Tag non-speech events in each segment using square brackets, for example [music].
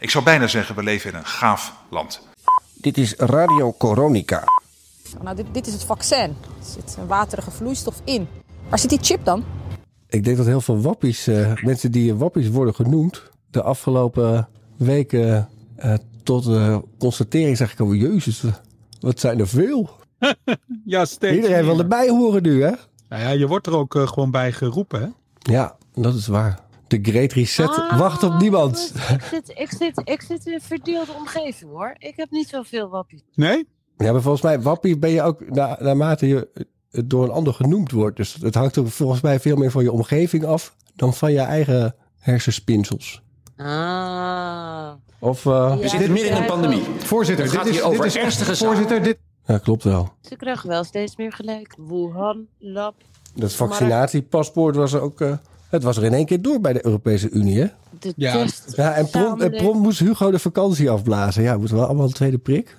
Ik zou bijna zeggen, we leven in een gaaf land. Dit is Radio Coronica. Nou, dit, dit is het vaccin. Er zit een waterige vloeistof in. Waar zit die chip dan? Ik denk dat heel veel wappies, eh, mensen die wappies worden genoemd, de afgelopen weken eh, tot de constatering zeg ik, oh jezus, wat zijn er veel. [laughs] Ja, steeds. Iedereen wil meer. erbij horen nu, hè? Nou ja, je wordt er ook eh, gewoon bij geroepen, hè? Ja, dat is waar. De Great Reset Ah, wacht op niemand. Ik zit, ik, zit, ik zit in een verdeelde omgeving hoor. Ik heb niet zoveel wappies. Nee? Ja, maar volgens mij, wappie ben je ook na, naarmate je het door een ander genoemd wordt. Dus het hangt ook volgens mij veel meer van je omgeving af dan van je eigen hersenspinsels. Ah. Of, eh, Ja, We zitten midden in een pandemie. Voorzitter, Het dit gaat is, hier over dit is ernstige zaken. Voorzitter, dit, ja, klopt wel. Ze krijgen wel steeds meer gelijk. Wuhan, lab. Dat vaccinatiepaspoort was ook. eh, het was er in één keer door bij de Europese Unie, hè? De Ja. test. Ja, en prom, en Samenleving. prom moest Hugo de vakantie afblazen. Ja, moeten we allemaal een tweede prik.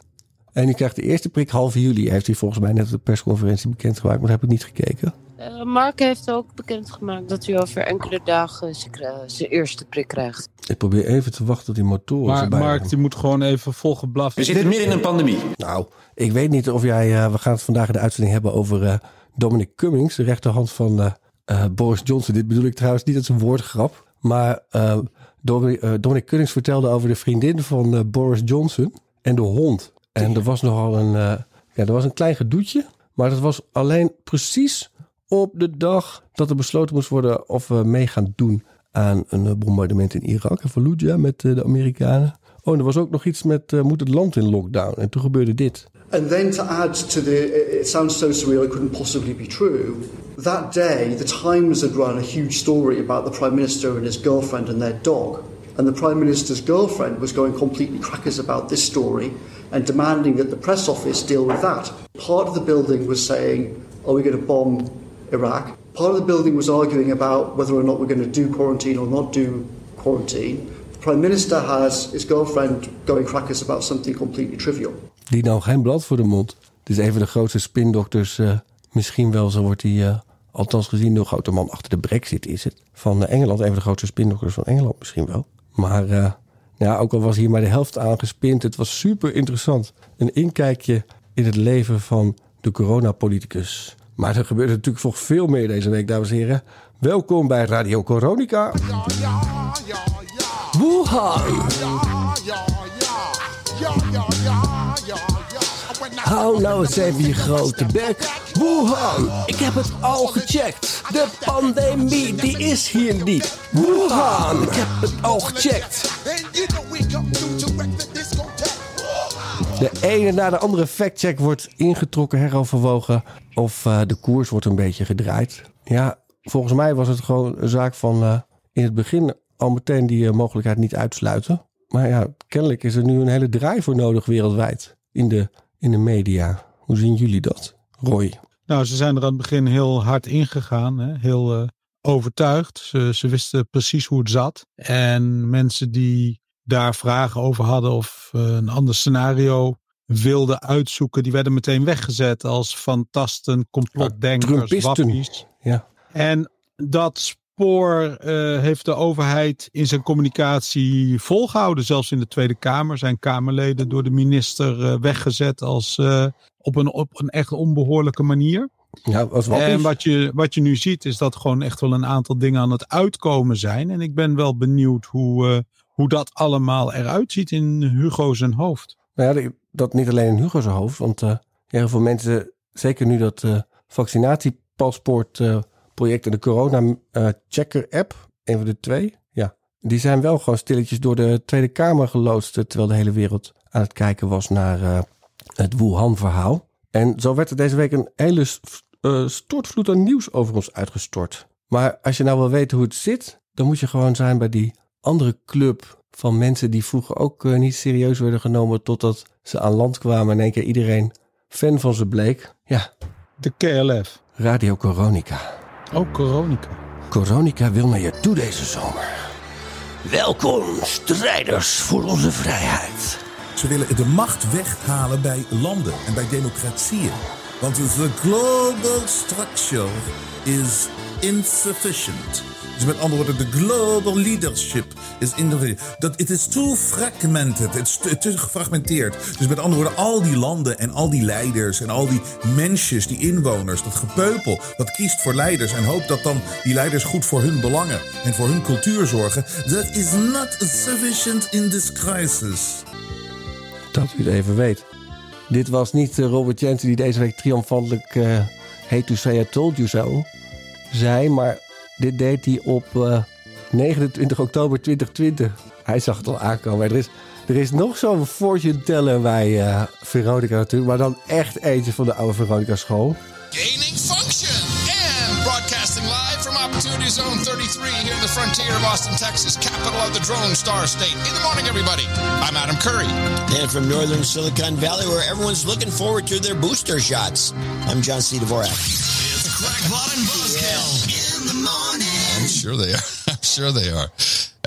En die krijgt de eerste prik half juli. Heeft hij volgens mij net op de persconferentie bekendgemaakt, maar dat heb ik niet gekeken. Eh, Mark heeft ook bekendgemaakt dat hij over enkele dagen zijn eerste prik krijgt. Ik probeer even te wachten tot die motoren Maar Mark, die moet gewoon even volgeblaft. We zitten midden in een pandemie. Nou, ik weet niet of jij... eh, we gaan het vandaag in de uitzending hebben over eh, Dominic Cummings, de rechterhand van eh, eh, Boris Johnson. Dit bedoel ik trouwens niet als een woordgrap. Maar eh, Dominic, eh, Dominic Cummings vertelde over de vriendin van eh, Boris Johnson en de hond. En er was nogal een, eh, ja, er was een klein gedoetje. Maar dat was alleen precies op de dag dat er besloten moest worden of we mee gaan doen aan een eh, bombardement in Irak en Fallujah met eh, de Amerikanen. Oh, en er was ook nog iets met eh, moet het land in lockdown. En toen gebeurde dit. And then to add to the, it sounds so surreal it couldn't possibly be true. That day, the Times had run a huge story about the Prime Minister and his girlfriend and their dog. And the Prime Minister's girlfriend was going completely crackers about this story and demanding that the press office deal with that. Part of the building was saying, Are we going to bomb Iraq? Part of the building was arguing about whether or not we're going to do quarantine or not do quarantine. Prime Minister has his girlfriend going crackers about something completely trivial. Die nou geen blad voor de mond. Het is een van de grootste spindokters. eh, misschien wel, zo wordt hij eh, althans gezien door grote man achter de brexit is het. Van eh, Engeland, een van de grootste spindokters van Engeland misschien wel. Maar eh, ja, ook al was hier maar de helft aangespind. Het was super interessant. Een inkijkje in het leven van de coronapoliticus. Maar er gebeurde natuurlijk nog veel meer deze week, dames en heren. Welkom bij Radio Coronica. Wuhan! Hou nou eens even je grote bek. Wuhan, ik heb het al gecheckt. De pandemie, die is hier niet. Wuhan, ik heb het al gecheckt. De ene na de andere factcheck wordt ingetrokken, heroverwogen. Of eh, de koers wordt een beetje gedraaid. Ja, volgens mij was het gewoon een zaak van eh, in het begin al meteen die eh, mogelijkheid niet uitsluiten. Maar ja, kennelijk is er nu een hele draai voor nodig wereldwijd in de, in de media. Hoe zien jullie dat, Roy? Nou, ze zijn er aan het begin heel hard ingegaan. Hè? Heel eh, overtuigd. Ze, ze wisten precies hoe het zat. En mensen die daar vragen over hadden of eh, een ander scenario wilden uitzoeken, die werden meteen weggezet als fantasten, complotdenkers, wappies. Ja. En dat spoor eh, heeft de overheid in zijn communicatie volgehouden. Zelfs in de Tweede Kamer zijn Kamerleden door de minister eh, weggezet als eh, op, een, op een echt onbehoorlijke manier. Ja, wappies. En wat je, wat je nu ziet is dat gewoon echt wel een aantal dingen aan het uitkomen zijn. En ik ben wel benieuwd hoe, hoe dat allemaal eruit ziet in Hugo zijn hoofd. Nou ja, dat niet alleen in Hugo zijn hoofd. Want heel veel mensen, zeker nu dat vaccinatiepaspoort project en de corona eh, checker app, een van de twee, ja, die zijn wel gewoon stilletjes door de Tweede Kamer geloodst, eh, terwijl de hele wereld aan het kijken was naar eh, het Wuhan-verhaal. En zo werd er deze week een hele stortvloed aan nieuws over ons uitgestort. Maar als je nou wil weten hoe het zit, dan moet je gewoon zijn bij die andere club van mensen die vroeger ook niet serieus werden genomen totdat ze aan land kwamen en in één keer iedereen fan van ze bleek. Ja, De KLF. Radio Coronica. Ook Coronica. Coronica wil naar je toe deze zomer. Welkom, strijders voor onze vrijheid. Ze willen de macht weghalen bij landen en bij democratieën. Want the global structure is insufficient. Dus met andere woorden, de global leadership is in dat het is too fragmented, het is te, te gefragmenteerd. Dus met andere woorden, al die landen en al die leiders en al die mensjes, die inwoners, dat gepeupel, dat kiest voor leiders en hoopt dat dan die leiders goed voor hun belangen en voor hun cultuur zorgen. That is not sufficient in this crisis. Dat u het even weet. Dit was niet eh, Robert Jensen die deze week triomfantelijk uh, Hate to say I told you so zei, maar dit deed hij op uh, 29 oktober 2020. Hij zag het al aankomen. Er is, er is nog zo'n fortune teller bij uh, Veronica natuurlijk, maar dan echt eentje van de oude Veronica school. Gaining function and broadcasting live from Opportunity Zone 33 here in the frontier of Austin, Texas, capital of the Drone Star State. In the morning, everybody. I'm Adam Curry. And from northern Silicon Valley, where everyone's looking forward to their booster shots, I'm John C. Dvorak. Crackpot and Buzzkill in the morning. I'm sure they are. [laughs] I'm sure they are.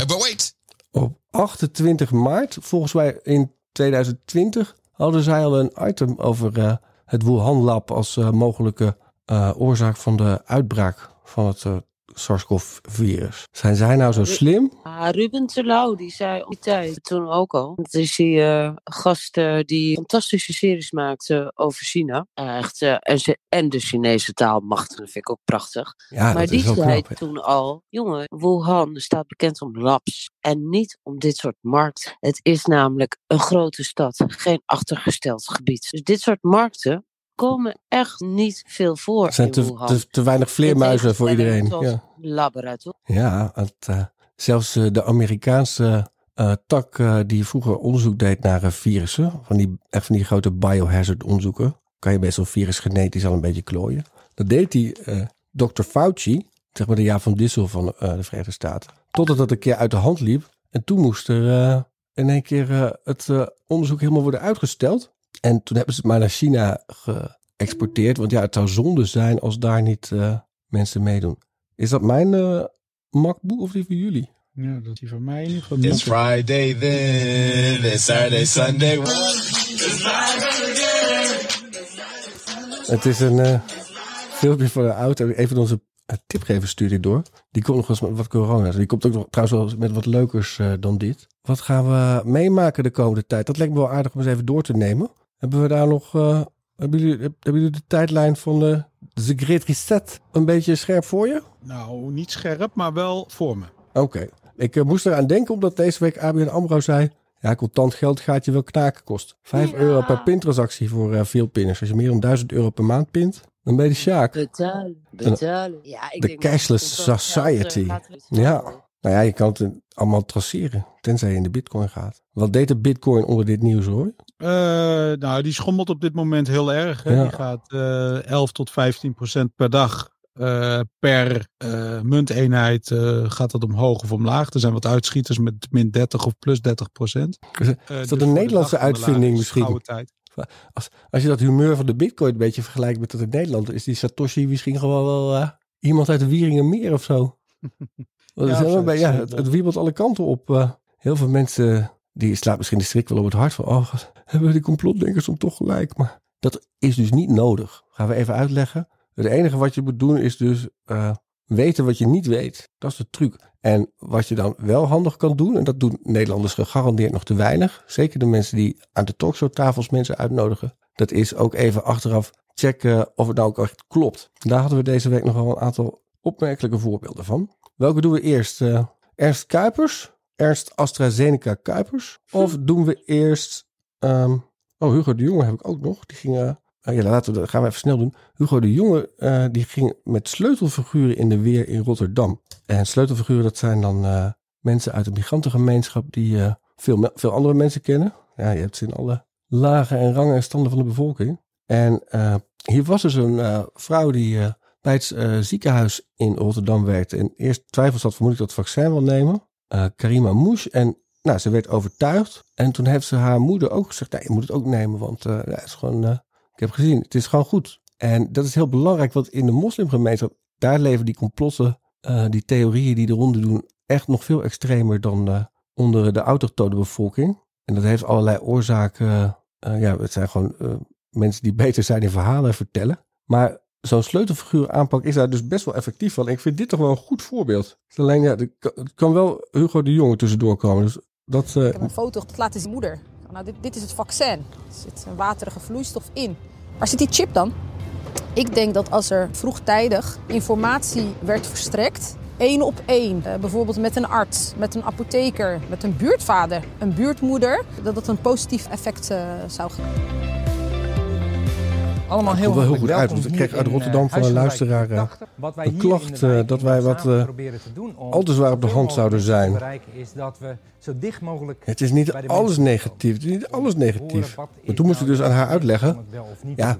Uh, but wait. Op 28 maart, volgens mij in 2020, hadden zij al een item over uh, het Wuhan Lab als uh, mogelijke uh, oorzaak van de uitbraak van het SARS-CoV-virus. Zijn zij nou zo slim? Ah, Ruben Terlouw, die zei op die tijd toen ook al. Dat is die uh, gast uh, die fantastische series maakte over China. Echt, uh, en, ze, en de Chinese taal machtig, dat vind ik ook prachtig. Ja, maar die zei knap, toen al, jongen, Wuhan staat bekend om labs. En niet om dit soort markt. Het is namelijk een grote stad, geen achtergesteld gebied. Dus dit soort markten komen echt niet veel voor. Er zijn te, te, te weinig vleermuizen voor iedereen. Ja, Laboratorium. ja het, uh, zelfs uh, de Amerikaanse uh, tak die vroeger onderzoek deed naar virussen, van die, echt van die grote biohazard onderzoeken, kan je best wel virus genetisch al een beetje klooien. Dat deed die Dr. Fauci, zeg maar de jaar van Dissel van de Verenigde Staten, totdat dat een keer uit de hand liep. En toen moest er in één keer het onderzoek helemaal worden uitgesteld. En toen hebben ze het maar naar China geëxporteerd. Want ja, het zou zonde zijn als daar niet uh, mensen meedoen. Is dat mijn uh, MacBook of die van jullie? Ja, dat is die van mij in ieder geval. It's Friday then, it's Saturday, Sunday. Het is een uh, filmpje van een auto. Even onze tipgever stuurde door. Die komt nog eens met wat corona. Die komt ook nog trouwens wel met wat leukers dan dit. Wat gaan we meemaken de komende tijd? Dat lijkt me wel aardig om eens even door te nemen. Hebben we daar nog. Uh, hebben, jullie, hebben jullie de tijdlijn van de, de Great Reset een beetje scherp voor je? Nou, niet scherp, maar wel voor me. Oké. Okay. Ik uh, moest eraan denken omdat deze week ABN AMRO zei... Ja, contant geld gaat je wel knaken kosten. 5 ja. euro per pintransactie voor uh, veel pinners. Als je meer dan 1000 euro per maand pint, dan ben je de sjaak. Betalen, betalen. Ja, ik de denk cashless dat society. Geld, ja. Nou ja, je kan het allemaal traceren, tenzij je in de bitcoin gaat. Wat deed de bitcoin onder dit nieuws hoor? Uh, nou, die schommelt op dit moment heel erg. Hè? Ja. Die gaat uh, 11 tot 15 procent per dag. Uh, per munteenheid gaat dat omhoog of omlaag. Er zijn wat uitschieters met min 30 of plus 30 procent. Is, dat een Nederlandse uitvinding misschien? Als, als je dat humeur van de bitcoin een beetje vergelijkt met dat in Nederland, is die Satoshi misschien gewoon wel iemand uit de Wieringenmeer of zo. [laughs] ja, ja, bij, ja, het, het wiebelt alle kanten op. Heel veel mensen, die slaat misschien de strik wel op het hart van, oh, hebben die complotdenkers om toch gelijk. Maar dat is dus niet nodig. Gaan we even uitleggen. Het enige wat je moet doen is dus uh, weten wat je niet weet. Dat is de truc. En wat je dan wel handig kan doen, en dat doen Nederlanders gegarandeerd nog te weinig. Zeker de mensen die aan de talkshowtafels mensen uitnodigen. Dat is ook even achteraf checken of het nou ook echt klopt. Daar hadden we deze week nog wel een aantal opmerkelijke voorbeelden van. Welke doen we eerst? Uh, Ernst Kuipers? Ernst AstraZeneca Kuipers? Of doen we eerst... Um, oh, Hugo de Jonge heb ik ook nog. Die ging... Uh, ja, laten we, dat gaan we even snel doen. Hugo de Jonge uh, die ging met sleutelfiguren in de weer in Rotterdam. En sleutelfiguren dat zijn dan uh, mensen uit de migrantengemeenschap die veel, veel andere mensen kennen. Ja, je hebt ze in alle lagen en rangen en standen van de bevolking. En hier was dus een vrouw die bij het ziekenhuis in Rotterdam werkte. En eerst twijfels had vermoed ik dat vaccin wil nemen. Karima Mouche. En nou, ze werd overtuigd. En toen heeft ze haar moeder ook gezegd, nee, je moet het ook nemen, want het is gewoon... Ik heb gezien, het is gewoon goed. En dat is heel belangrijk, want in de moslimgemeenschap, daar leven die complotten, uh, die theorieën die de doen, echt nog veel extremer dan uh, onder de autochtone bevolking. En dat heeft allerlei oorzaken. Uh, ja, het zijn gewoon mensen die beter zijn in verhalen vertellen. Maar zo'n sleutelfiguur aanpak is daar dus best wel effectief van. Ik vind dit toch wel een goed voorbeeld. Is Alleen ja, het kan wel Hugo de Jonge tussendoor komen. Dus dat, heb een foto dat laten zien moeder. Nou, dit, dit is het vaccin. Er zit een waterige vloeistof in. Waar zit die chip dan? Ik denk dat als er vroegtijdig informatie werd verstrekt, één op één, eh, bijvoorbeeld met een arts, met een apotheker, met een buurtvader, een buurtmoeder, dat dat een positief effect eh, zou geven. Allemaal Het heel komt wel heel goed uit, want ik kreeg uit Rotterdam eh, van een luisteraar, eh, 80. Wat wij een hier klacht, in de eh, dat wij wat, eh, om al te zwaar op de hand zouden zijn. te bereiken is dat we zo dicht mogelijk het is niet alles negatief. Het is niet alles negatief. wat Maar toen moest ik dus aan haar uitleggen. Ja,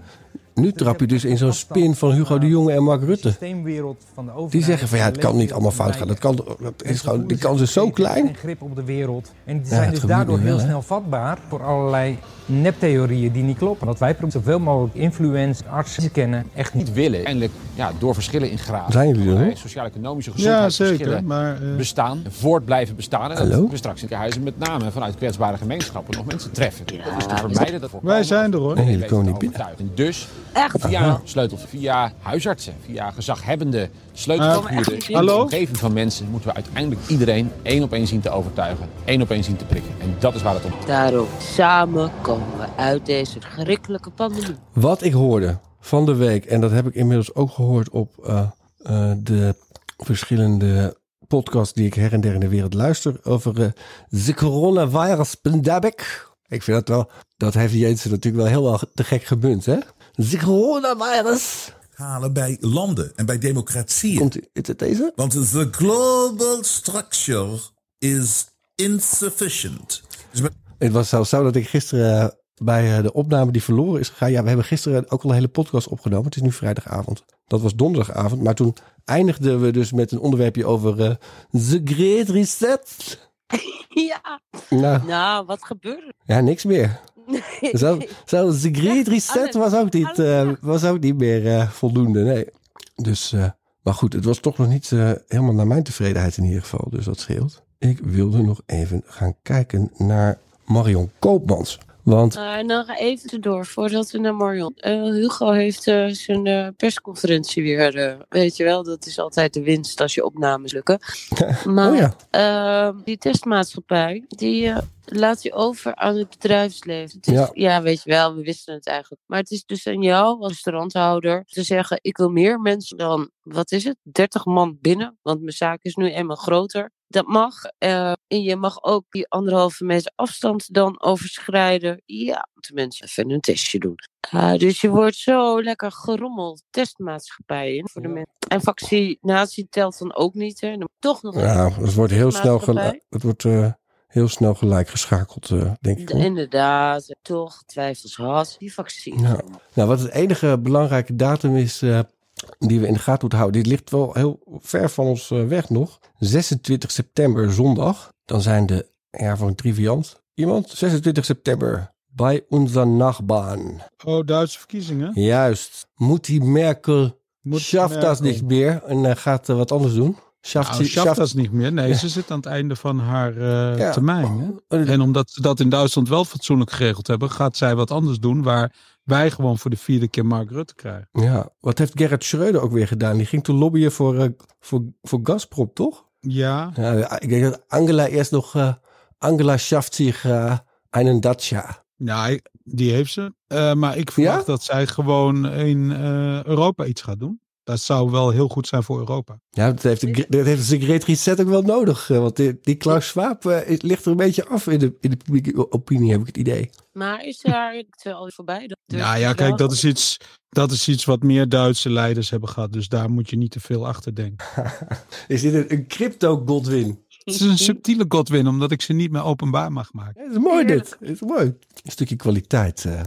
nu trap je dus in zo'n spin van Hugo de Jonge en Mark Rutte. systeemwereld van de overheid. Die zeggen van ja, het kan niet allemaal fout gaan. Dat kan, dat is gewoon, die kans is zo klein. En grip op de wereld. En die zijn dus daardoor heel snel vatbaar voor allerlei neptheorieën die niet kloppen. Wat wij proberen zoveel mogelijk influencers, artsen kennen, echt niet willen. Uiteindelijk ja, door verschillen in graad. Zijn jullie er? Sociaal-economische Ja, gezondheidsverschillen zeker. Maar, eh, bestaan, voort blijven bestaan. En Hallo? dat we straks in de huizen met name vanuit kwetsbare gemeenschappen nog mensen treffen. dus te vermijden dat wij zijn er hoor. Nee, die komen niet binnen. overtuigen. Dus Echt? via sleutels, via huisartsen, via gezaghebbende sleutelfiguren Uh, in de omgeving van mensen moeten we uiteindelijk iedereen één op één zien te overtuigen, één op één zien te prikken. En dat is waar het om gaat. Daarom, samen komen we uit deze verschrikkelijke pandemie. Wat ik hoorde van de week, en dat heb ik inmiddels ook gehoord op eh, eh, de verschillende podcasts die ik her en der in de wereld luister over eh, de coronavirus pandemic. Ik vind dat wel, dat heeft Jensen natuurlijk wel heel erg te gek gemunt, hè? De coronavirus. halen bij landen en bij democratieën. Komt, is het deze? Want the global structure is insufficient. Dus met Het was zelfs zo dat ik gisteren eh, bij eh, de opname die verloren is gegaan. Ja, we hebben gisteren ook al een hele podcast opgenomen. Het is nu vrijdagavond. Dat was donderdagavond. Maar toen eindigden we dus met een onderwerpje over eh The Great Reset. [laughs] Ja. Nou, Nou, wat gebeurde er? ja, niks meer. Nee. Zo, zo The Great Reset was ook niet, eh, was ook niet meer eh, voldoende. Nee. Dus, eh, maar goed, het was toch nog niet helemaal naar mijn tevredenheid in ieder geval. Dus dat scheelt. Ik wilde nog even gaan kijken naar Marion Koopmans. Want Uh, nog even tussendoor, voordat we naar Marion. Eh, Hugo heeft eh, zijn eh, persconferentie weer. eh, weet je wel, dat is altijd de winst als je opnames lukken. [laughs] Maar Oh ja. eh, die testmaatschappij, die eh, laat je over aan het bedrijfsleven. Het is, Ja. ja. weet je wel, we wisten het eigenlijk. Maar het is dus aan jou als restauranthouder te zeggen: ik wil meer mensen dan, wat is het, 30 man binnen. Want mijn zaak is nu eenmaal groter. Dat mag. eh, en je mag ook die anderhalve meter afstand dan overschrijden. Ja, moeten mensen even een testje doen. Ah, dus je wordt zo lekker gerommeld testmaatschappij in voor de mensen. En vaccinatie telt dan ook niet. Hè. Dan toch nog ja, het wordt heel snel, gelijk, het wordt, eh, heel snel gelijk geschakeld, eh, denk ik. hoor. Inderdaad, toch twijfels had. Die vaccins. Ja. Nou, wat het enige belangrijke datum is die we in de gaten moeten houden. Dit ligt wel heel ver van ons eh, weg nog. 26 september, zondag. Dan zijn de, ja, voor een triviant. Iemand? 26 september. Bij onze nachbarn. Oh, Duitse verkiezingen? Juist. Moet die Merkel... Moet Schaft dat niet meer en eh, gaat eh, wat anders doen. Schaft, Nou, schaft niet meer. Nee, ze zit aan het einde van haar eh, Ja. termijn. Hè? En omdat ze dat in Duitsland wel fatsoenlijk geregeld hebben, gaat zij wat anders doen. Waar wij gewoon voor de vierde keer Mark Rutte krijgen. Ja, wat heeft Gerrit Schreuder ook weer gedaan? Die ging toen lobbyen voor, eh, voor, voor Gazprom, toch? Ja, Ja, ik denk dat Angela eerst nog... eh, Angela schaft zich eh, einen Dacia. ja die heeft ze. Eh, maar ik verwacht dat zij gewoon in eh, Europa iets gaat doen. Dat zou wel heel goed zijn voor Europa. Ja, dat heeft, de, dat heeft de Great Reset ook wel nodig. eh, Want die, die Klaus Schwab eh, ligt er een beetje af in de, in de publieke opinie, heb ik het idee. Maar is daar het al voorbij? Dat durf Ja, ja, wel kijk, dat is, iets, dat is iets wat meer Duitse leiders hebben gehad. Dus daar moet je niet te veel achter denken. [laughs] Is dit een, een crypto-godwin? Het is een subtiele Godwin, omdat ik ze niet meer openbaar mag maken. Het is mooi dit. Het is mooi. Een stukje kwaliteit. eh.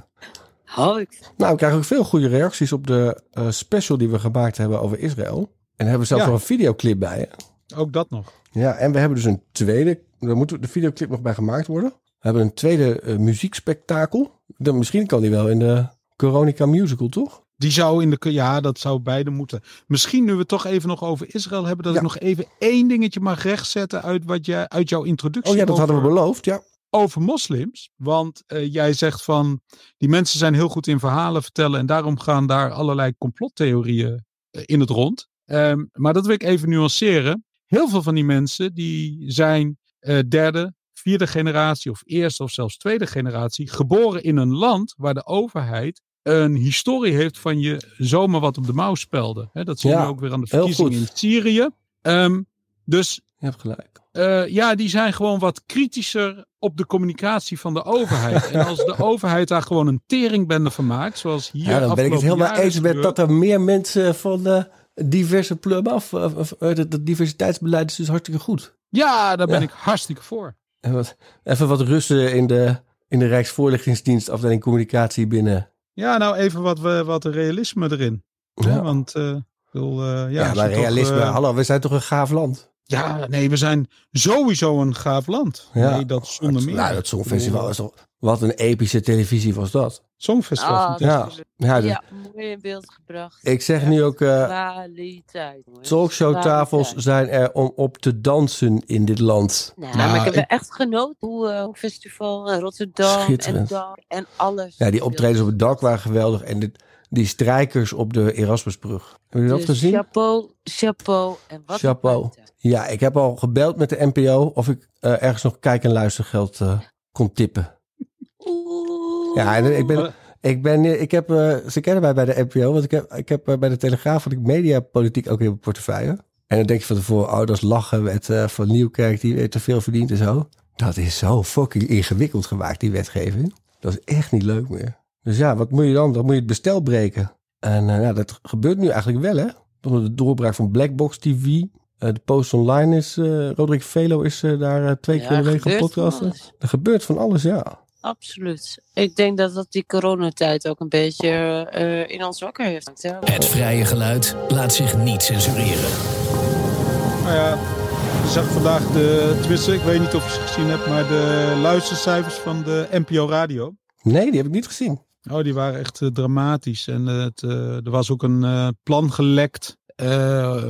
Ik. Nou, we krijgen ook veel goede reacties op de eh, special die we gemaakt hebben over Israël. En daar hebben we zelfs Ja. nog een videoclip bij. Hè? Ook dat nog. Ja, en we hebben dus een tweede. Daar moet de videoclip nog bij gemaakt worden. We hebben een tweede eh, muziekspektakel. Dan, misschien kan die wel in de Coronica Musical, toch? Die zou in de. Ja, dat zou beide moeten. Misschien nu we het toch even nog over Israël hebben. Dat Ja. ik nog even één dingetje mag rechtzetten uit, wat jij, uit jouw introductie. Oh ja, dat hadden we beloofd. Ja. Over moslims. Want eh, jij zegt van die mensen zijn heel goed in verhalen vertellen. En daarom gaan daar allerlei complottheorieën eh, in het rond. Ehm, maar dat wil ik even nuanceren. Heel veel van die mensen die zijn eh, derde, vierde generatie of eerste of zelfs tweede generatie geboren in een land waar de overheid een historie heeft van je zomaar wat op de mouw spelde. Dat zien Ja, we ook weer aan de verkiezingen in. Syrië. Ehm, dus Je hebt gelijk. eh, ja, die zijn gewoon wat kritischer op de communicatie van de overheid. en als de overheid daar gewoon een teringbende van maakt, zoals hier Ja, dan ben ik het helemaal eens met dat er meer mensen van eh, diverse plum af. eh, dat, diversiteitsbeleid is dus hartstikke goed. Ja, daar ben Ja. ik hartstikke voor. En wat, even wat rusten in de, in de Rijksvoorlichtingsdienst, afdeling communicatie binnen. Ja, nou even wat, wat realisme erin. Hè, Ja. Want wil, ja, Ja, maar toch, realisme. Hallo, we zijn toch een gaaf land? Ja, nee, we zijn sowieso een gaaf land. Ja. Nee, dat zonder meer. Nou, dat Songfestival is toch... Wat een epische televisie was dat. Songfestival. Ah. Ja, ja, dus- ja, mooi in beeld gebracht. ik zeg nu ook... eh Kwaliteit. talkshowtafels zijn er om op te dansen in dit land. Nou, Nou, maar ik heb ik- er echt genoten. Hoe hoe festival Rotterdam en en alles. Ja, die optredens op het dak waren geweldig. En dit, die strijkers op de Erasmusbrug. Hebben jullie dat Dus gezien? Chapeau, chapeau en wat Chapeau. Ja, ik heb al gebeld met de NPO of ik eh, ergens nog kijk- en luistergeld eh, kon tippen. Oeh. Ja, en ik ben... Ik, ben, eh, ik heb, eh, ze kennen mij bij de NPO, want ik heb, ik heb eh, bij de Telegraaf had ik mediapolitiek ook in mijn portefeuille. En dan denk je van tevoren, oh, dat is lachen met eh, Van Nieuwkerk, die weer te veel verdient en zo. Dat is zo fucking ingewikkeld gemaakt, die wetgeving. Dat is echt niet leuk meer. Dus ja, wat moet je dan? Dan moet je het bestel breken. En eh, ja, dat gebeurt nu eigenlijk wel, hè? Door de doorbraak van Blackbox TV. Eh, de Post Online is, eh Roderick Velo is eh, daar twee Ja, keer in de week gaan gebeurt van podcasten. alles. Er gebeurt van alles, ja. Absoluut. Ik denk dat dat die coronatijd ook een beetje eh, in ons wakker heeft. Het vrije geluid laat zich niet censureren. Nou ja, je zag vandaag de, tenminste, ik weet niet of je ze gezien hebt, maar de luistercijfers van de NPO Radio. Nee, die heb ik niet gezien. Oh, die waren echt eh, dramatisch. En eh, het, eh, er was ook een plan gelekt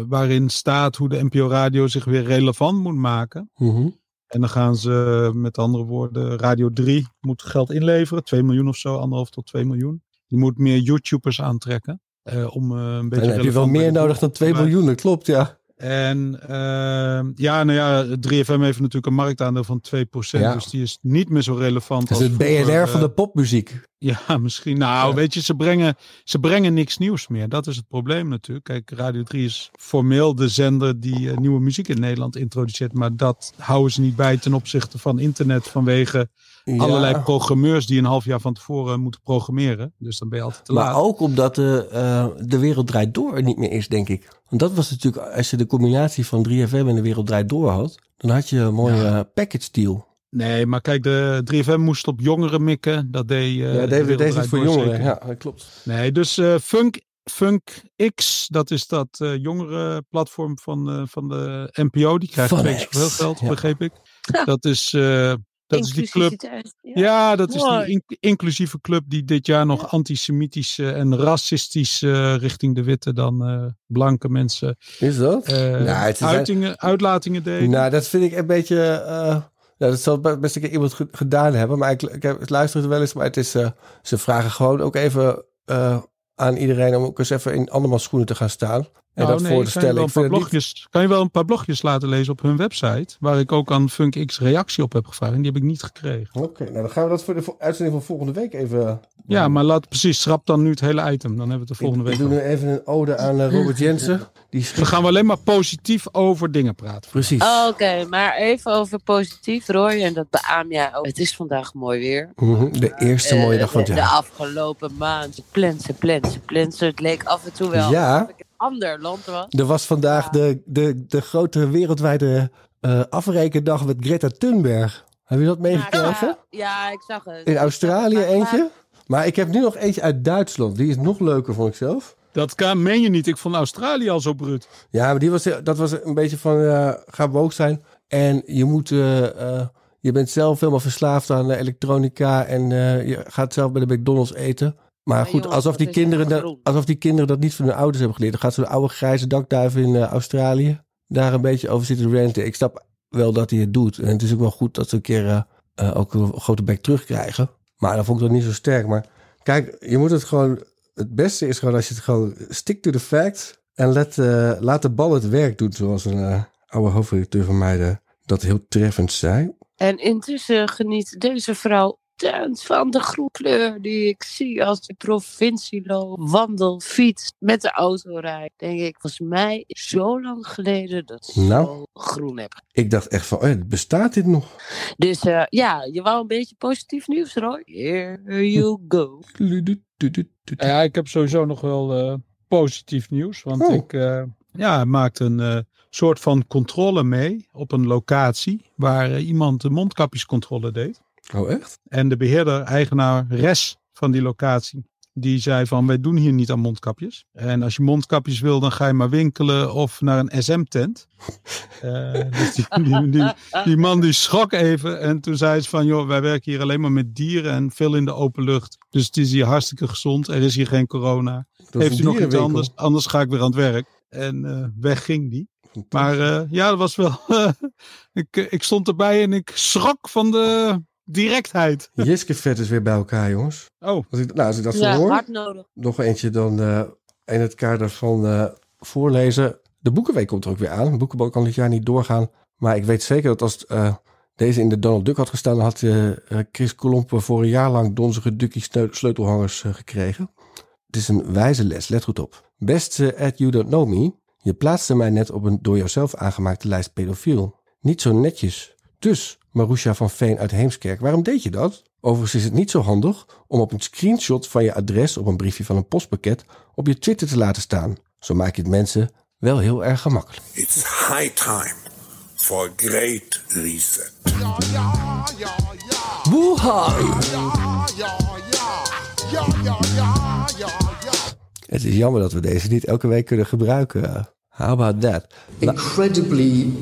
waarin staat hoe de NPO Radio zich weer relevant moet maken. Mhm. En dan gaan ze, met andere woorden, Radio 3 moet geld inleveren. 2 miljoen of zo, anderhalf tot 2 miljoen. Die moet meer YouTubers aantrekken. om een beetje Dan heb je wel meer nodig dan 2 doelgroep te miljoen, dat klopt, ja. En ehm, ja, nou ja, 3FM heeft natuurlijk een marktaandeel van 2%. Ja. Dus die is niet meer zo relevant Dat is als het BNR van eh, de popmuziek. [laughs] Ja, misschien. Nou, weet je, ze brengen, ze brengen niks nieuws meer. Dat is het probleem natuurlijk. Kijk, Radio 3 is formeel de zender die eh, nieuwe muziek in Nederland introduceert. Maar dat houden ze niet bij ten opzichte van internet vanwege Ja. allerlei programmeurs die een half jaar van tevoren moeten programmeren. Dus dan ben je altijd te Maar laat. ook omdat de, eh, de wereld draait door niet meer is, denk ik. Want dat was natuurlijk, als je de combinatie van 3FM en de wereld draait door had, dan had je een mooie eh, package deal. Nee, maar kijk, de 3FM moest op jongeren mikken. Dat deed. eh, ja, De deze, is voor Door jongeren, zeker. ja, dat klopt. Nee, dus eh, Funk, Funk X, dat is dat eh jongerenplatform van, eh, van de NPO. Die krijgt keer zoveel X, geld, ja. begreep ik. [laughs] Dat is, eh, dat is die club. Ja. Ja, dat is die in- inclusieve club die dit jaar nog antisemitisch eh, en racistisch eh, richting de witte dan eh, blanke mensen Is dat? Nou, het is- uitingen, uitlatingen deden. Nou, dat vind ik een beetje... eh, ja, dat zal best een keer iemand ge- gedaan hebben. Maar ik, ik, heb, ik luister het wel eens. Maar het is, ze vragen gewoon ook even eh, aan iedereen... om ook eens even in andermans schoenen te gaan staan. En Nou, dat nee, voor te kan je stellen. Ik vind niet- blogjes, kan je wel een paar blogjes laten lezen op hun website. Waar ik ook aan FunkX reactie op heb gevraagd. En die heb ik niet gekregen. Oké, nou dan gaan we dat voor de uitzending van volgende week even... Ja, maar laat precies, schrap dan nu het hele item. Dan hebben we het de volgende ik, week. ik doe over. nu even een ode aan eh, Robert Jensen. Die Dan gaan we alleen maar positief over dingen praten. Precies. Oh, Oké, maar even over positief, Roy. En dat beaam jij ook. Het is vandaag mooi weer. Mhm, De eerste Eh, mooie dag van het de, afgelopen maand. Plensen, plensen, plensen. Het leek af en toe wel Ja. alsof ik in een ander land was. Er was vandaag de, de, de grote wereldwijde eh afrekendag met Greta Thunberg. Heb je dat meegekregen? Ja, ja, ik zag het. In Australië eentje. Maar ik heb nu nog eentje uit Duitsland. Die is nog leuker, vond ik zelf. Dat kan, meen je niet. Ik vond Australië al zo bruut. Ja, maar die was, dat was een beetje van eh, ga woke zijn. En je moet. eh, eh, je bent zelf helemaal verslaafd aan eh, elektronica. En eh, je gaat zelf bij de McDonald's eten. Maar Maar goed, jongens, alsof, die kinderen dat, alsof die kinderen dat niet van hun ouders hebben geleerd. Dan gaat zo'n oude grijze dakduif in eh, Australië daar een beetje over zitten ranten. Ik snap wel dat hij het doet. En het is ook wel goed dat ze een keer eh, eh, ook een grote bek terugkrijgen. Maar dan vond ik dat niet zo sterk. Maar kijk, je moet het gewoon... Het beste is gewoon als je het gewoon stick to the facts... en let, eh, laat de bal het werk doen, zoals een eh, oude hoofdredacteur van mij de, dat heel treffend zei. En intussen geniet deze vrouw tuint van de groenkleur die ik zie als de provincie loop, wandel, fiets, met de auto rijd. Denk ik, volgens mij zo lang geleden dat ik Nou. zo groen heb. Ik dacht echt van, oh, bestaat dit nog? Dus eh, ja, je wou een beetje positief nieuws, Roy? Here you go. Ja, ik heb sowieso nog wel eh, positief nieuws. Want Oh. ik eh, ja, maakte een eh, soort van controle mee op een locatie waar iemand de mondkapjescontrole deed. Oh, echt? En de beheerder, eigenaar, res van die locatie, die zei van wij doen hier niet aan mondkapjes. En als je mondkapjes wil, dan ga je maar winkelen of naar een SM-tent. [laughs] Eh, dus die, die, die, die man die schrok even en toen zei ze van joh, wij werken hier alleen maar met dieren en veel in de open lucht. Dus het is hier hartstikke gezond, er is hier geen corona. Heeft u nog iets anders? Anders ga ik weer aan het werk. En eh, weg ging die. Maar eh, ja, dat was wel. [laughs] ik, ik stond erbij en ik schrok van de directheid. Jiske vet is weer bij elkaar, jongens. Oh. Als ik, nou, als ik dat Ja, zo hoor, hard nodig. nog eentje dan eh, in het kader van eh, voorlezen. De Boekenweek komt er ook weer aan. De boekenbal kan dit jaar niet doorgaan. Maar ik weet zeker dat als eh, deze in de Donald Duck had gestaan... dan had Chris Kolompe voor een jaar lang donzige Duckie sleu- sleutelhangers gekregen. Het is een wijze les, let goed op. Beste at You Don't Know Me, je plaatste mij net op een door jouzelf aangemaakte lijst pedofiel. Niet zo netjes. Dus, Marusha van Veen uit Heemskerk, waarom deed je dat? Overigens is het niet zo handig om op een screenshot van je adres op een briefje van een postpakket op je Twitter te laten staan. Zo maak je het mensen wel heel erg gemakkelijk. It's high time for a great reset. Wuhan! Het is jammer dat we deze niet elke week kunnen gebruiken. How about that? Incredibly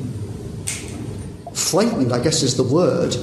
frightening, I guess is the word.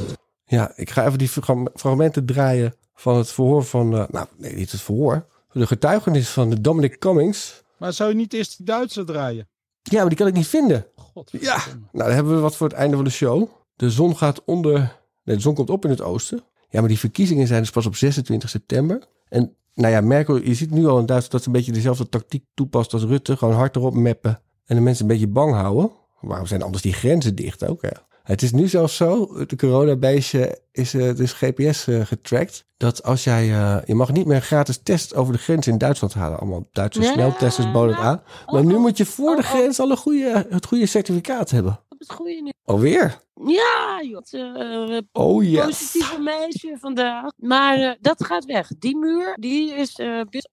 Ja, ik ga even die frag- fragmenten draaien van het verhoor van... eh, nou, nee, niet het verhoor. De getuigenis van Dominic Cummings. Maar zou je niet eerst die Duitser draaien? Ja, maar die kan ik niet vinden. God. Ja, nou dan hebben we wat voor het einde van de show. De zon gaat onder... Nee, de zon komt op in het oosten. Ja, maar die verkiezingen zijn dus pas op 26 september. En nou ja, Merkel, je ziet nu al in Duitsland dat ze een beetje dezelfde tactiek toepast als Rutte. Gewoon hard erop meppen en de mensen een beetje bang houden. Waarom zijn anders die grenzen dicht ook? Ja. Het is nu zelfs zo, de coronabeestje is eh, dus GPS eh, getrackt. Dat als jij, eh, je mag niet meer gratis test over de grens in Duitsland halen. Allemaal Duitse Nee. sneltesters boden het aan. Maar nu moet je voor de grens al een goede, het goede certificaat hebben. Op het goede nu. Alweer? Ja, joh. Oh ja. Positieve meisje vandaag. Maar dat gaat weg. Die muur, die is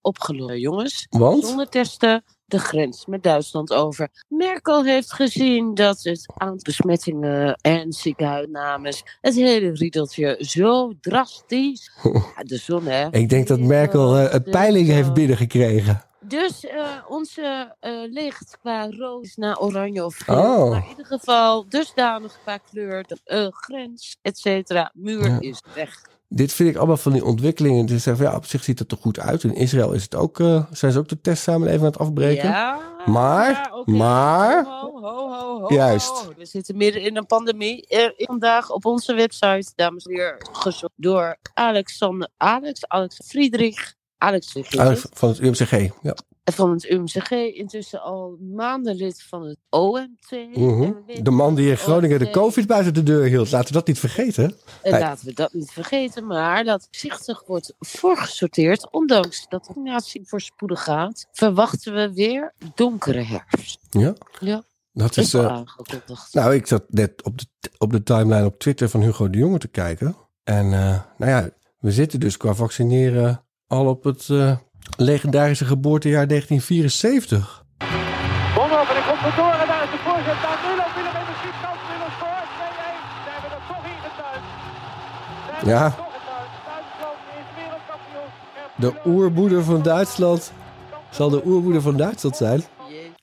opgelopen, jongens. Want? Zonder testen de grens met Duitsland over. Merkel heeft gezien dat het aantal besmettingen en ziekenhuisnames, het hele riedeltje zo drastisch. De zon, hè. Ik denk dat Merkel eh, een peiling heeft binnengekregen. Dus eh, onze eh, licht qua rood naar oranje of geel. Oh. Maar in ieder geval dusdanig qua kleur. De eh, grens, et cetera. Muur Ja. is weg. Dit vind ik allemaal van die ontwikkelingen. Dus zeggen van, ja, op zich ziet het er goed uit. In Israël is het ook, eh, zijn ze ook de testsamenleving aan het afbreken. Ja, maar, maar, Ho, ho, ho, ho, Juist. We zitten midden in een pandemie. Er is vandaag op onze website, dames en heren, gezocht door Alexander, Alex, Alex Friedrich, Alex Friedrich. Van het UMCG. Ja. Van het UMCG, intussen al maanden lid van het OMT. Mhm. De man die in Groningen de. COVID buiten de deur hield. Laten we dat niet vergeten. En laten we dat niet vergeten, maar dat voorzichtig wordt voorgesorteerd. Ondanks dat de vaccinatie voorspoedig gaat, verwachten we weer donkere herfst. Ja. Ja, Dat is, wel eh, aangekondigd. Nou, ik zat net op de, op de timeline op Twitter van Hugo de Jonge te kijken. En eh, nou ja, we zitten dus qua vaccineren al op het eh, legendarische geboortejaar 1974. Bonhoff en hij komt vandoor en daar is de voorzet. Daar Müller, Müller heeft een schietkans. Müller scoort. 2-1. Ze hebben er toch ingetuind. Ze hebben Ja. toch getuind. Duitsland is wereldkampioen. De oermoeder van Duitsland. Zal de oermoeder van Duitsland zijn?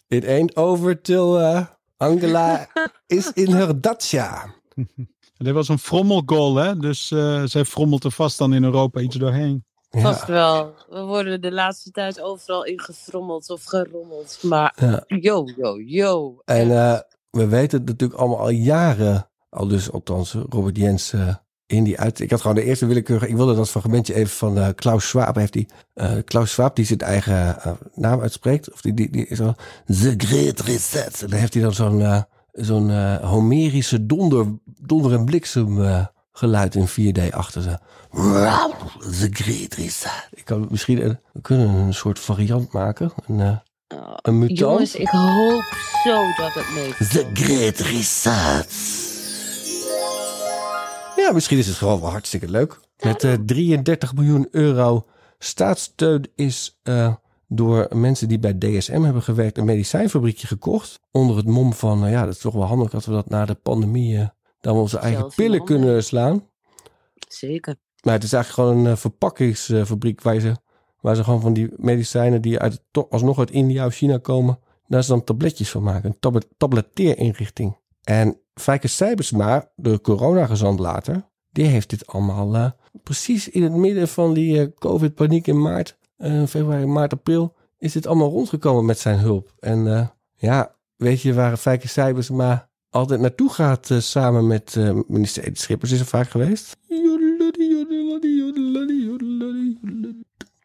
It ain't over till eh, Angela [laughs] is in her Dacia. [laughs] Dit was een frommelgoal, hè? Dus eh, zij frommelt er vast dan in Europa iets doorheen. Vast wel. We worden de laatste tijd overal ingefrommeld of gerommeld. Maar yo, yo, yo. En eh, we weten het natuurlijk allemaal al jaren, al dus althans Robert Jens eh, in die uit. Ik had gewoon de eerste willekeurige. Ik wilde dat fragmentje even van uh, Klaus Schwab. Heeft die, uh, Klaus Schwab die zijn eigen uh, naam uitspreekt. Of die, die, die is al. The Great Reset. En dan heeft hij dan zo'n zo'n Homerische donder, donder en bliksem geluid in 4D achter ze. The Great Reset. Ik kan misschien een, we kunnen een soort variant maken. Een, een mutant. Jongens, ik hoop zo dat het mee. The Great Reset. Ja, misschien is het gewoon wel hartstikke leuk. Met uh, 33 miljoen euro staatssteun is uh, door mensen die bij DSM hebben gewerkt een medicijnfabriekje gekocht. Onder het mom van, uh, ja, dat is toch wel handig dat we dat na de pandemie dan we onze eigen Zelf pillen kunnen slaan. Zeker. Maar het is eigenlijk gewoon een uh, verpakkingsfabriek waar ze, waar ze gewoon van die medicijnen die uit, alsnog uit India of China komen, daar ze dan tabletjes van maken. Een tablet, tabletteerinrichting. En Fijke Sijbersma, de coronagezant later, die heeft dit allemaal uh, precies in het midden van die uh, COVID-paniek in maart, uh, februari, maart, april, is dit allemaal rondgekomen met zijn hulp. En ja, weet je waar Fijke Sijbersma altijd naartoe gaat samen met minister Edith Schippers, is er vaak geweest?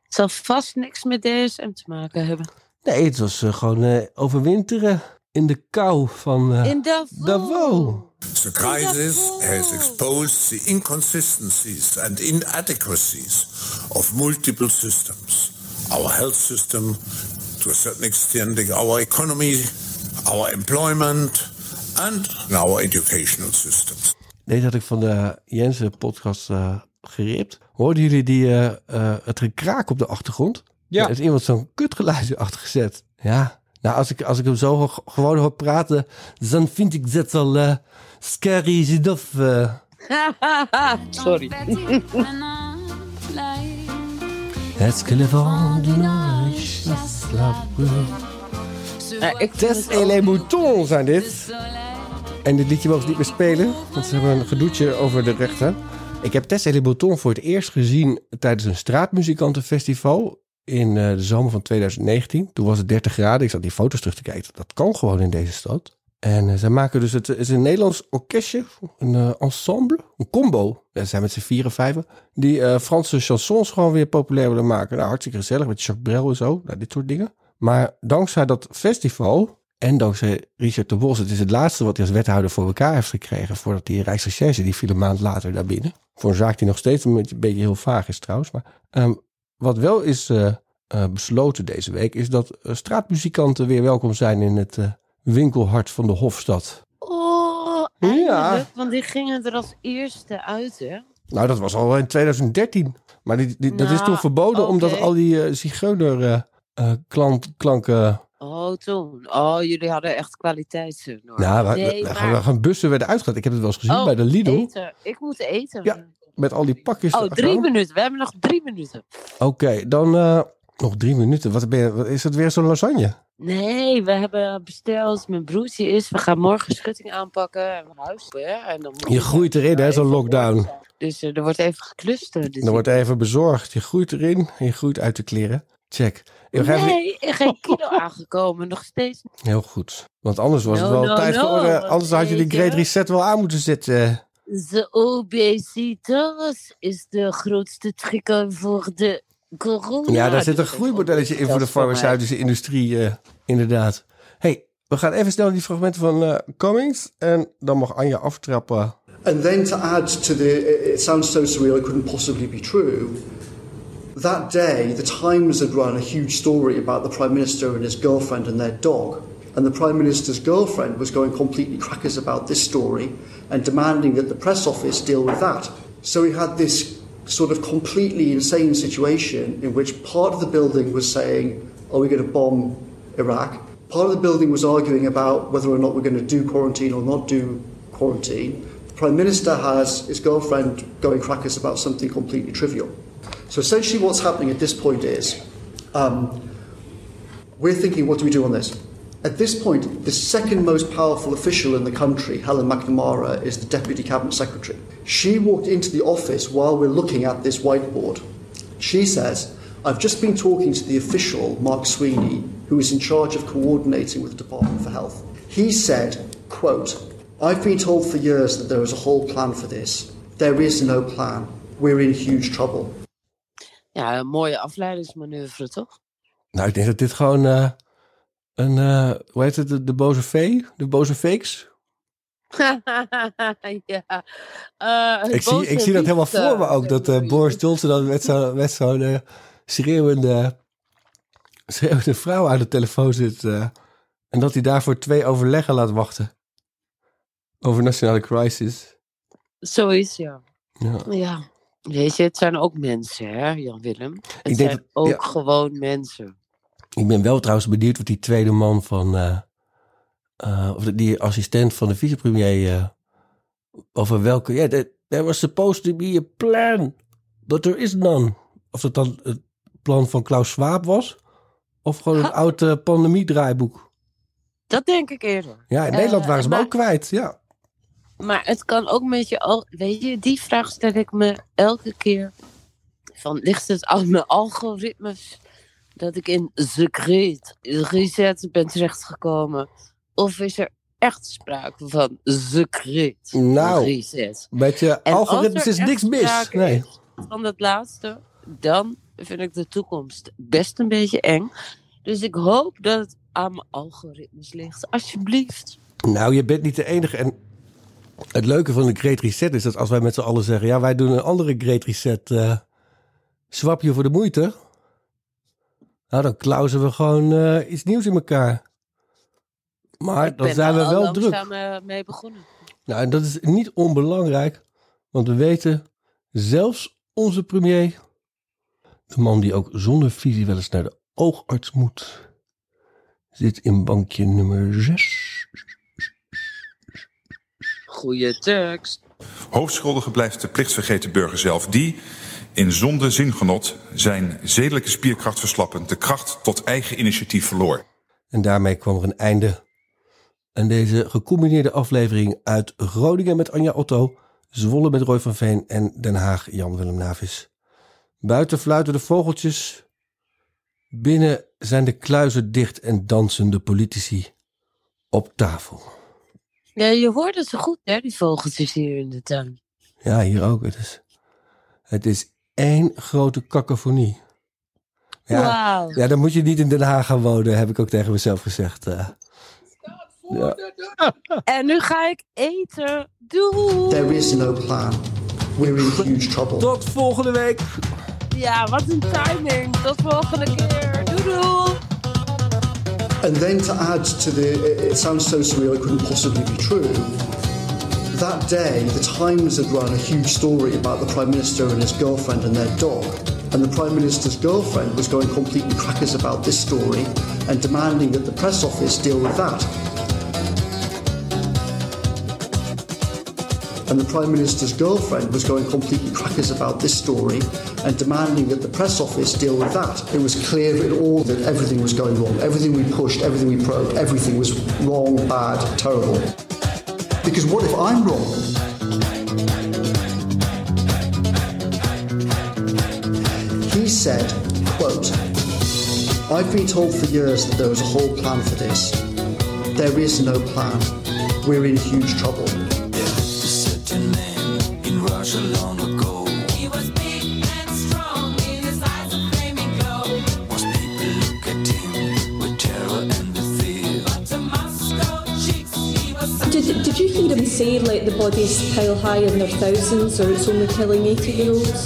Het zal vast niks met DSM te maken hebben. Nee, het was gewoon overwinteren in de kou van uh, in Davos. Davos. The crisis has exposed the inconsistencies and inadequacies of multiple systems. Our health system, to a certain extent, our economy, our employment, and our educational systems. Deze had ik van de Jensen podcast uh, geript. Hoorden jullie die, uh, het gekraak op de achtergrond? Ja. Er is iemand zo'n kutgeluid achter gezet. Ja, nou, als ik, als ik hem zo gewoon hoor praten, dan vind ik dat al uh, scary. Uh. [laughs] Sorry. Est-ce que le ik Tess et les moutons zijn dit. En dit liedje mogen ze niet meer spelen, want ze hebben een gedoetje over de rechten. Ik heb Tess et les moutons voor het eerst gezien tijdens een straatmuzikantenfestival in uh, de zomer van 2019. Toen was het 30 graden. Ik zat die foto's terug te kijken. Dat kan gewoon in deze stad. En uh, zij maken dus het, is een Nederlands orkestje, een ensemble, een combo. Ja, ze zijn met z'n vieren, vijven. Die Franse chansons gewoon weer populair willen maken. Nou, hartstikke gezellig met Jacques Brel en zo. Nou, dit soort dingen. Maar dankzij dat festival en dankzij Richard de Bos, het is het laatste wat hij als wethouder voor elkaar heeft gekregen. Voordat die Rijksrecherche, die viel een maand later daar binnen. Voor een zaak die nog steeds een beetje heel vaag is trouwens. Maar um, wat wel is uh, uh, besloten deze week, is dat uh, straatmuzikanten weer welkom zijn in het winkelhart van de Hofstad. Oh, ja. want die gingen er als eerste uit, hè? Nou, dat was al in 2013. Maar die, die, nou, dat is toen verboden okay. omdat al die uh, klanken... Oh, toen. Oh, jullie hadden echt kwaliteitsnorm. Nou, nee, we, maar... gaan bussen werden uitgehaald. Ik heb het wel eens gezien oh, bij de Lidl. Eten. Ik moet eten. Ja, met al die pakjes. Oh, drie gaan. minuten. We hebben nog drie minuten. Oké, okay, dan uh, nog drie minuten. Wat ben je, wat, is het weer zo'n lasagne? Nee, we hebben besteld. Mijn broertje is. We gaan morgen schutting aanpakken en huis. En dan je groeit erin, hè, zo'n lockdown. Dus uh, er wordt even geklust. Dus er wordt even bezorgd. Je groeit erin en je groeit uit de kleren. Check. Ik nee, even... [laughs] geen kilo aangekomen, nog steeds. Heel goed. Want anders was no, het wel no, tijd no, geworden. Anders had je die Great Reset wel aan moeten zetten. De obesitas is de grootste trigger voor de corona. Ja, daar zit een groeimodelletje in voor de farmaceutische industrie, uh, inderdaad. hey, we gaan even snel die fragmenten van uh, Cummings. En dan mag Anja aftrappen. And then to add to the, it sounds so surreal it couldn't possibly be true. That day, the Times had run a huge story about the Prime Minister and his girlfriend and their dog. And the Prime Minister's girlfriend was going completely crackers about this story and demanding that the press office deal with that. So we had this sort of completely insane situation in which part of the building was saying, Are we going to bomb Iraq? Part of the building was arguing about whether or not we're going to do quarantine or not do quarantine. The Prime Minister has his girlfriend going crackers about something completely trivial. So essentially, what's happening at this point is um, we're thinking, what do we do on this? At this point, the second most powerful official in the country, Helen McNamara, is the Deputy Cabinet Secretary. She walked into the office while we're looking at this whiteboard. She says, I've just been talking to the official, Mark Sweeney, who is in charge of coordinating with the Department for Health. He said, quote, I've been told for years that there is a whole plan for this. There is no plan. We're in huge trouble. Ja, een mooie afleidingsmanoeuvre, toch? Nou, ik denk dat dit gewoon eh, een, eh, hoe heet het, de, de boze vee? De boze fakes? [laughs] ja. Eh, Ik zie, ik zie dat helemaal voor me ook. Dat Boris Johnson dan met zo'n met zo'n schreeuwende, schreeuwende vrouw aan de telefoon zit. en dat hij daarvoor twee overleggen laat wachten. Over nationale crisis. Zoiets, ja. Ja. Ja. Weet je, het zijn ook mensen, hè, Jan-Willem? Het zijn dat- ook ja. gewoon mensen. Ik ben wel trouwens benieuwd wat die tweede man van... eh, eh, of die assistent van de vicepremier... eh, over welke... Ja, there, there was supposed to be a plan. But there is none. Of dat dan het plan van Klaus Schwab was... Of gewoon een oud eh, pandemiedraaiboek. Dat denk ik eerder. Ja, in Nederland waren ze hem ook kwijt. Ja. Maar het kan ook met je... al- Weet je, die vraag stel ik me elke keer. Van, ligt het aan mijn algoritmes dat ik in The Great Reset ben terechtgekomen? Of is er echt sprake van The Great Nou, Reset? met je En algoritmes is niks mis. Nee. is Van dat laatste, dan vind ik de toekomst best een beetje eng. Dus ik hoop dat het aan mijn algoritmes ligt. Alsjeblieft. Nou, je bent niet de enige. En het leuke van de Great Reset is dat als wij met z'n allen zeggen... ja, wij doen een andere Great Reset... eh swap je voor de moeite... nou, dan klauzen we gewoon eh, iets nieuws in elkaar. Maar dan zijn we wel druk. langzaam eh, mee begonnen. Nou, en dat is niet onbelangrijk... want we weten, zelfs onze premier... de man die ook zonder visie wel eens naar de oogarts moet... zit in bankje nummer 6. Goeie tekst. Hoofdschuldige blijft de plichtsvergeten burger zelf, die in zonde zingenot zijn zedelijke spierkracht verslappend de kracht tot eigen initiatief verloor. En daarmee kwam er een einde aan deze gecombineerde aflevering uit Groningen met Anja Otto, Zwolle met Roy van Veen en Den Haag Jan-Willem Navis. Buiten fluiten de vogeltjes, binnen zijn de kluizen dicht en dansen de politici op tafel. Ja, je hoort het zo goed, hè, die vogeltjes hier in de tuin. Ja, hier ook. Het is, het is één grote cacophonie. Ja, Wauw. ja, dan moet je niet in Den Haag gaan wonen, heb ik ook tegen mezelf gezegd. eh. ja. [laughs] En nu ga ik eten. Doei. There is no plan. We're in huge trouble. Tot volgende week. Ja, wat een timing. Tot volgende keer. Doei doei. And then to add to the, it- sounds so surreal it couldn't possibly be true. That day, the Times had run a huge story about the Prime Minister and his girlfriend and their dog. And the Prime Minister's girlfriend was going completely crackers about this story and demanding that the press office deal with that. And the Prime Minister's girlfriend was going completely crackers about this story and demanding that the press office deal with that. It was clear in all that everything was going wrong. Everything we pushed, everything we probed, everything was wrong, bad, terrible. Because what if I'm wrong? He said, quote, I've been told for years that there was a whole plan for this. There is no plan. We're in huge trouble. Say, let the bodies pile high in their thousands, or it's only killing 80 year olds?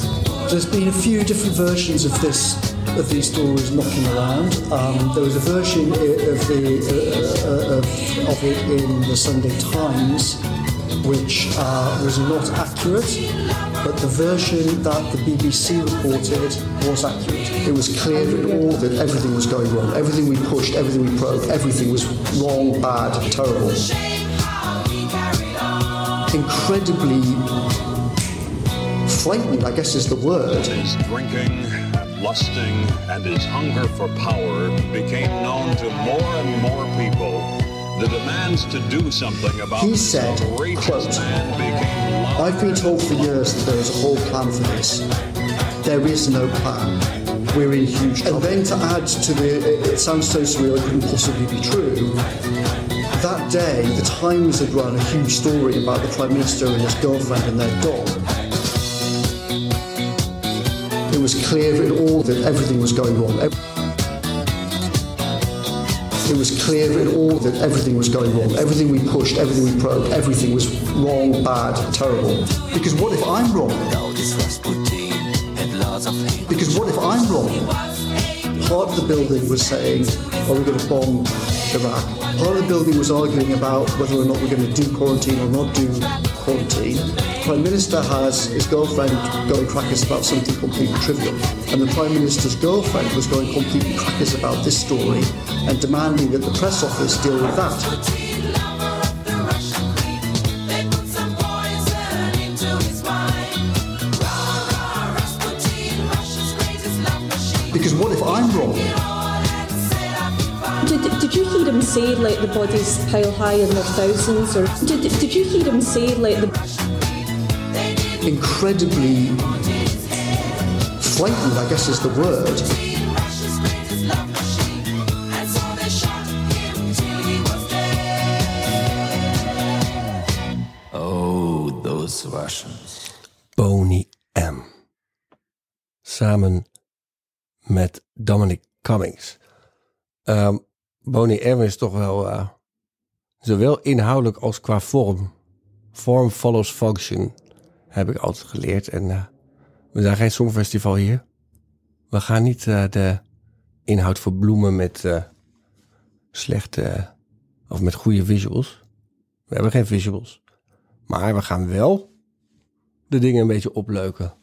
There's been a few different versions of this of these stories knocking around. Um, there was a version of the uh, uh, of, of it in the Sunday Times, which uh, was not accurate, but the version that the BBC reported was accurate. It was clear in all that everything was going wrong. Everything we pushed, everything we probed, everything was wrong, bad, terrible. Incredibly frightening, I guess is the word. His drinking, lusting, and his hunger for power became known to more and more people. The demands to do something about He this said, outrageous quote, man became. I've been told for years that there is a whole plan for this. There is no plan. We're in huge trouble. And then to add to the, it, it sounds so surreal it couldn't possibly be true. That day, the Times had run a huge story about the Prime Minister and his girlfriend and their dog. It was clear in all that everything was going wrong. It was clear in all that everything was going wrong. Everything we pushed, everything we probed, everything was wrong, bad, terrible. Because what if I'm wrong? Because what if I'm wrong? Part of the building was saying, are we going to bomb Iraq? Part of the building was arguing about whether or not we're going to do quarantine or not do quarantine. Prime Minister has his girlfriend going crackers about something completely trivial. And the Prime Minister's girlfriend was going completely crackers about this story and demanding that the press office deal with that. Say let the bodies pile high in their thousands? Or did, did you hear him say let the Incredibly frightened, I guess is the word. Oh, those Russians. Boney M. Samen met Dominic Cummings. Ehm Boney M is toch wel eh, zowel inhoudelijk als qua vorm. Form follows function, heb ik altijd geleerd. En eh, we zijn geen songfestival hier. We gaan niet eh, de inhoud verbloemen met slechte of met goede visuals. We hebben geen visuals. Maar we gaan wel de dingen een beetje opleuken.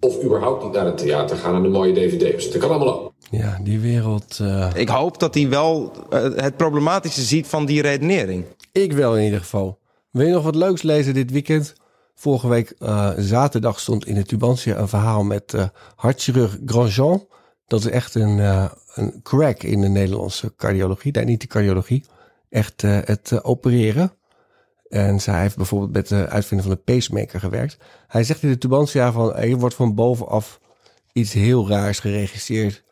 Of überhaupt niet naar het theater gaan en de mooie dvd's. Dat kan allemaal ook. Ja, die wereld. eh, Ik hoop dat hij wel eh, het problematische ziet van die redenering. Ik wel in ieder geval. Wil je nog wat leuks lezen dit weekend? Vorige week eh, zaterdag stond in de Tubantia een verhaal met eh hartchirurg Grandjean. Dat is echt een, een crack in de Nederlandse cardiologie. Nee, niet de cardiologie. Echt het opereren. En zij heeft bijvoorbeeld met de uitvinding van de pacemaker gewerkt. Hij zegt in de Tubantia van... er wordt van bovenaf iets heel raars geregisseerd...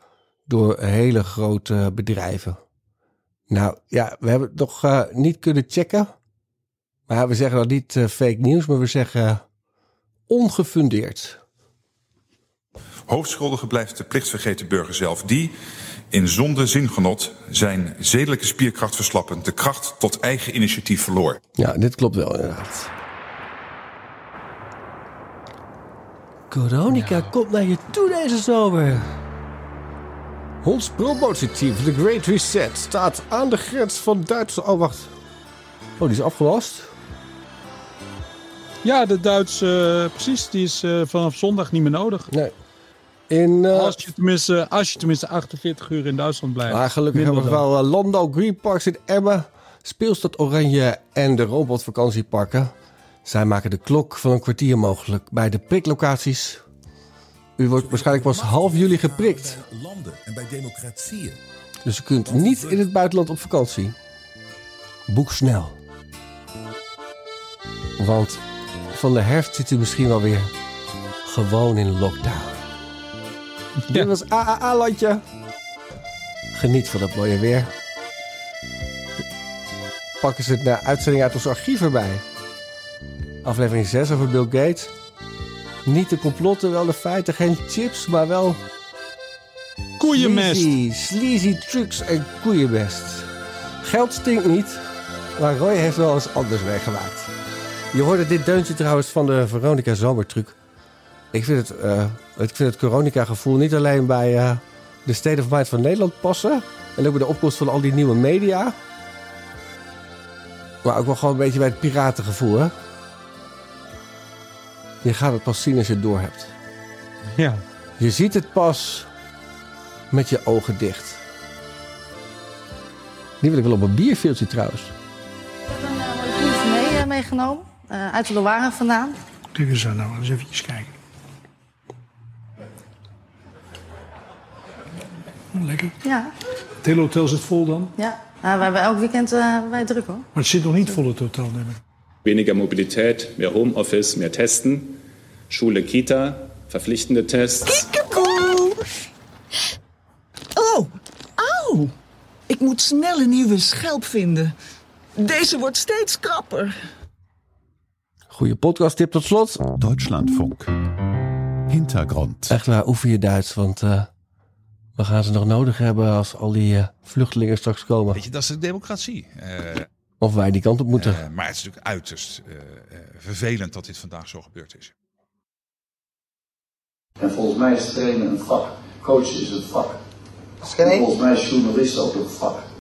door hele grote bedrijven. Nou ja, we hebben het nog eh, niet kunnen checken. Maar we zeggen dan niet eh, fake nieuws, maar we zeggen eh, ongefundeerd. Hoofdschuldige blijft de plichtsvergeten burger zelf, die in zonde zingenot zijn zedelijke spierkracht verslappend de kracht tot eigen initiatief verloor. Ja, dit klopt wel inderdaad. Coronica komt naar je toe deze zomer. Ons promotieteam The Great Reset staat aan de grens van Duitsland. Oh, wacht. Oh, die is afgelast. Ja, de Duitse, eh, precies, die is eh, vanaf zondag niet meer nodig. Nee. In, eh, als, je tenminste, als je tenminste 48 uur in Duitsland blijft. Maar gelukkig hebben we wel Landau Green Parks in Emmen, Speelstad Oranje en de robotvakantieparken. Zij maken de klok van een kwartier mogelijk bij de priklocaties. U wordt waarschijnlijk pas half juli geprikt. Landen en bij democratieën. Dus u kunt niet in het buitenland op vakantie. Boek snel. Want van de herfst zit u misschien wel weer gewoon in lockdown. Dit was AAA-landje. Geniet van het mooie weer. Pakken ze het naar uitzending uit ons archief erbij. Aflevering 6 over Bill Gates. Niet de complotten, wel de feiten. Geen chips, maar wel... Koeienmest. Sleazy, sleazy trucs en koeienmest. Geld stinkt niet, maar Roy heeft wel eens anders meegemaakt. Je hoorde dit deuntje trouwens van de Veronica Zomertruc. Ik vind het, ik vind het Coronica-gevoel niet alleen bij eh, de State of Mind van Nederland passen. En ook bij de opkomst van al die nieuwe media. Maar ook wel gewoon een beetje bij het piratengevoel, hè? Je gaat het pas zien als je het door hebt. Ja. Je ziet het pas met je ogen dicht. Die wil ik wel op een bierveeltje trouwens. proef mee, eh, meegenomen. eh, uit de Loire vandaan. Kijk eens aan, nou, eens even kijken. Oh, lekker. Ja, Het hele hotel zit vol dan? ja. Nou, we hebben elk weekend eh, hebben wij druk hoor. Maar het zit nog niet vol, het hotel. neem ik. Weniger Mobilität, meer Homeoffice, meer Testen, Schule, Kita, verpflichtende Tests. Oh, auw. Ik moet snel een nieuwe schelp vinden. Deze wordt steeds krapper. Goeie podcast tip tot slot. Deutschlandfunk. Hintergrund. Echt waar, oefen je Duits, want eh, we gaan ze nog nodig hebben als al die eh, vluchtelingen straks komen. Weet je, dat is de democratie. Eh, Of wij die kant op moeten. eh, maar het is natuurlijk uiterst eh, eh, vervelend dat dit vandaag zo gebeurd is. En volgens mij is trainen een vak. Coachen is een vak. En volgens mij is journalist ook een vak.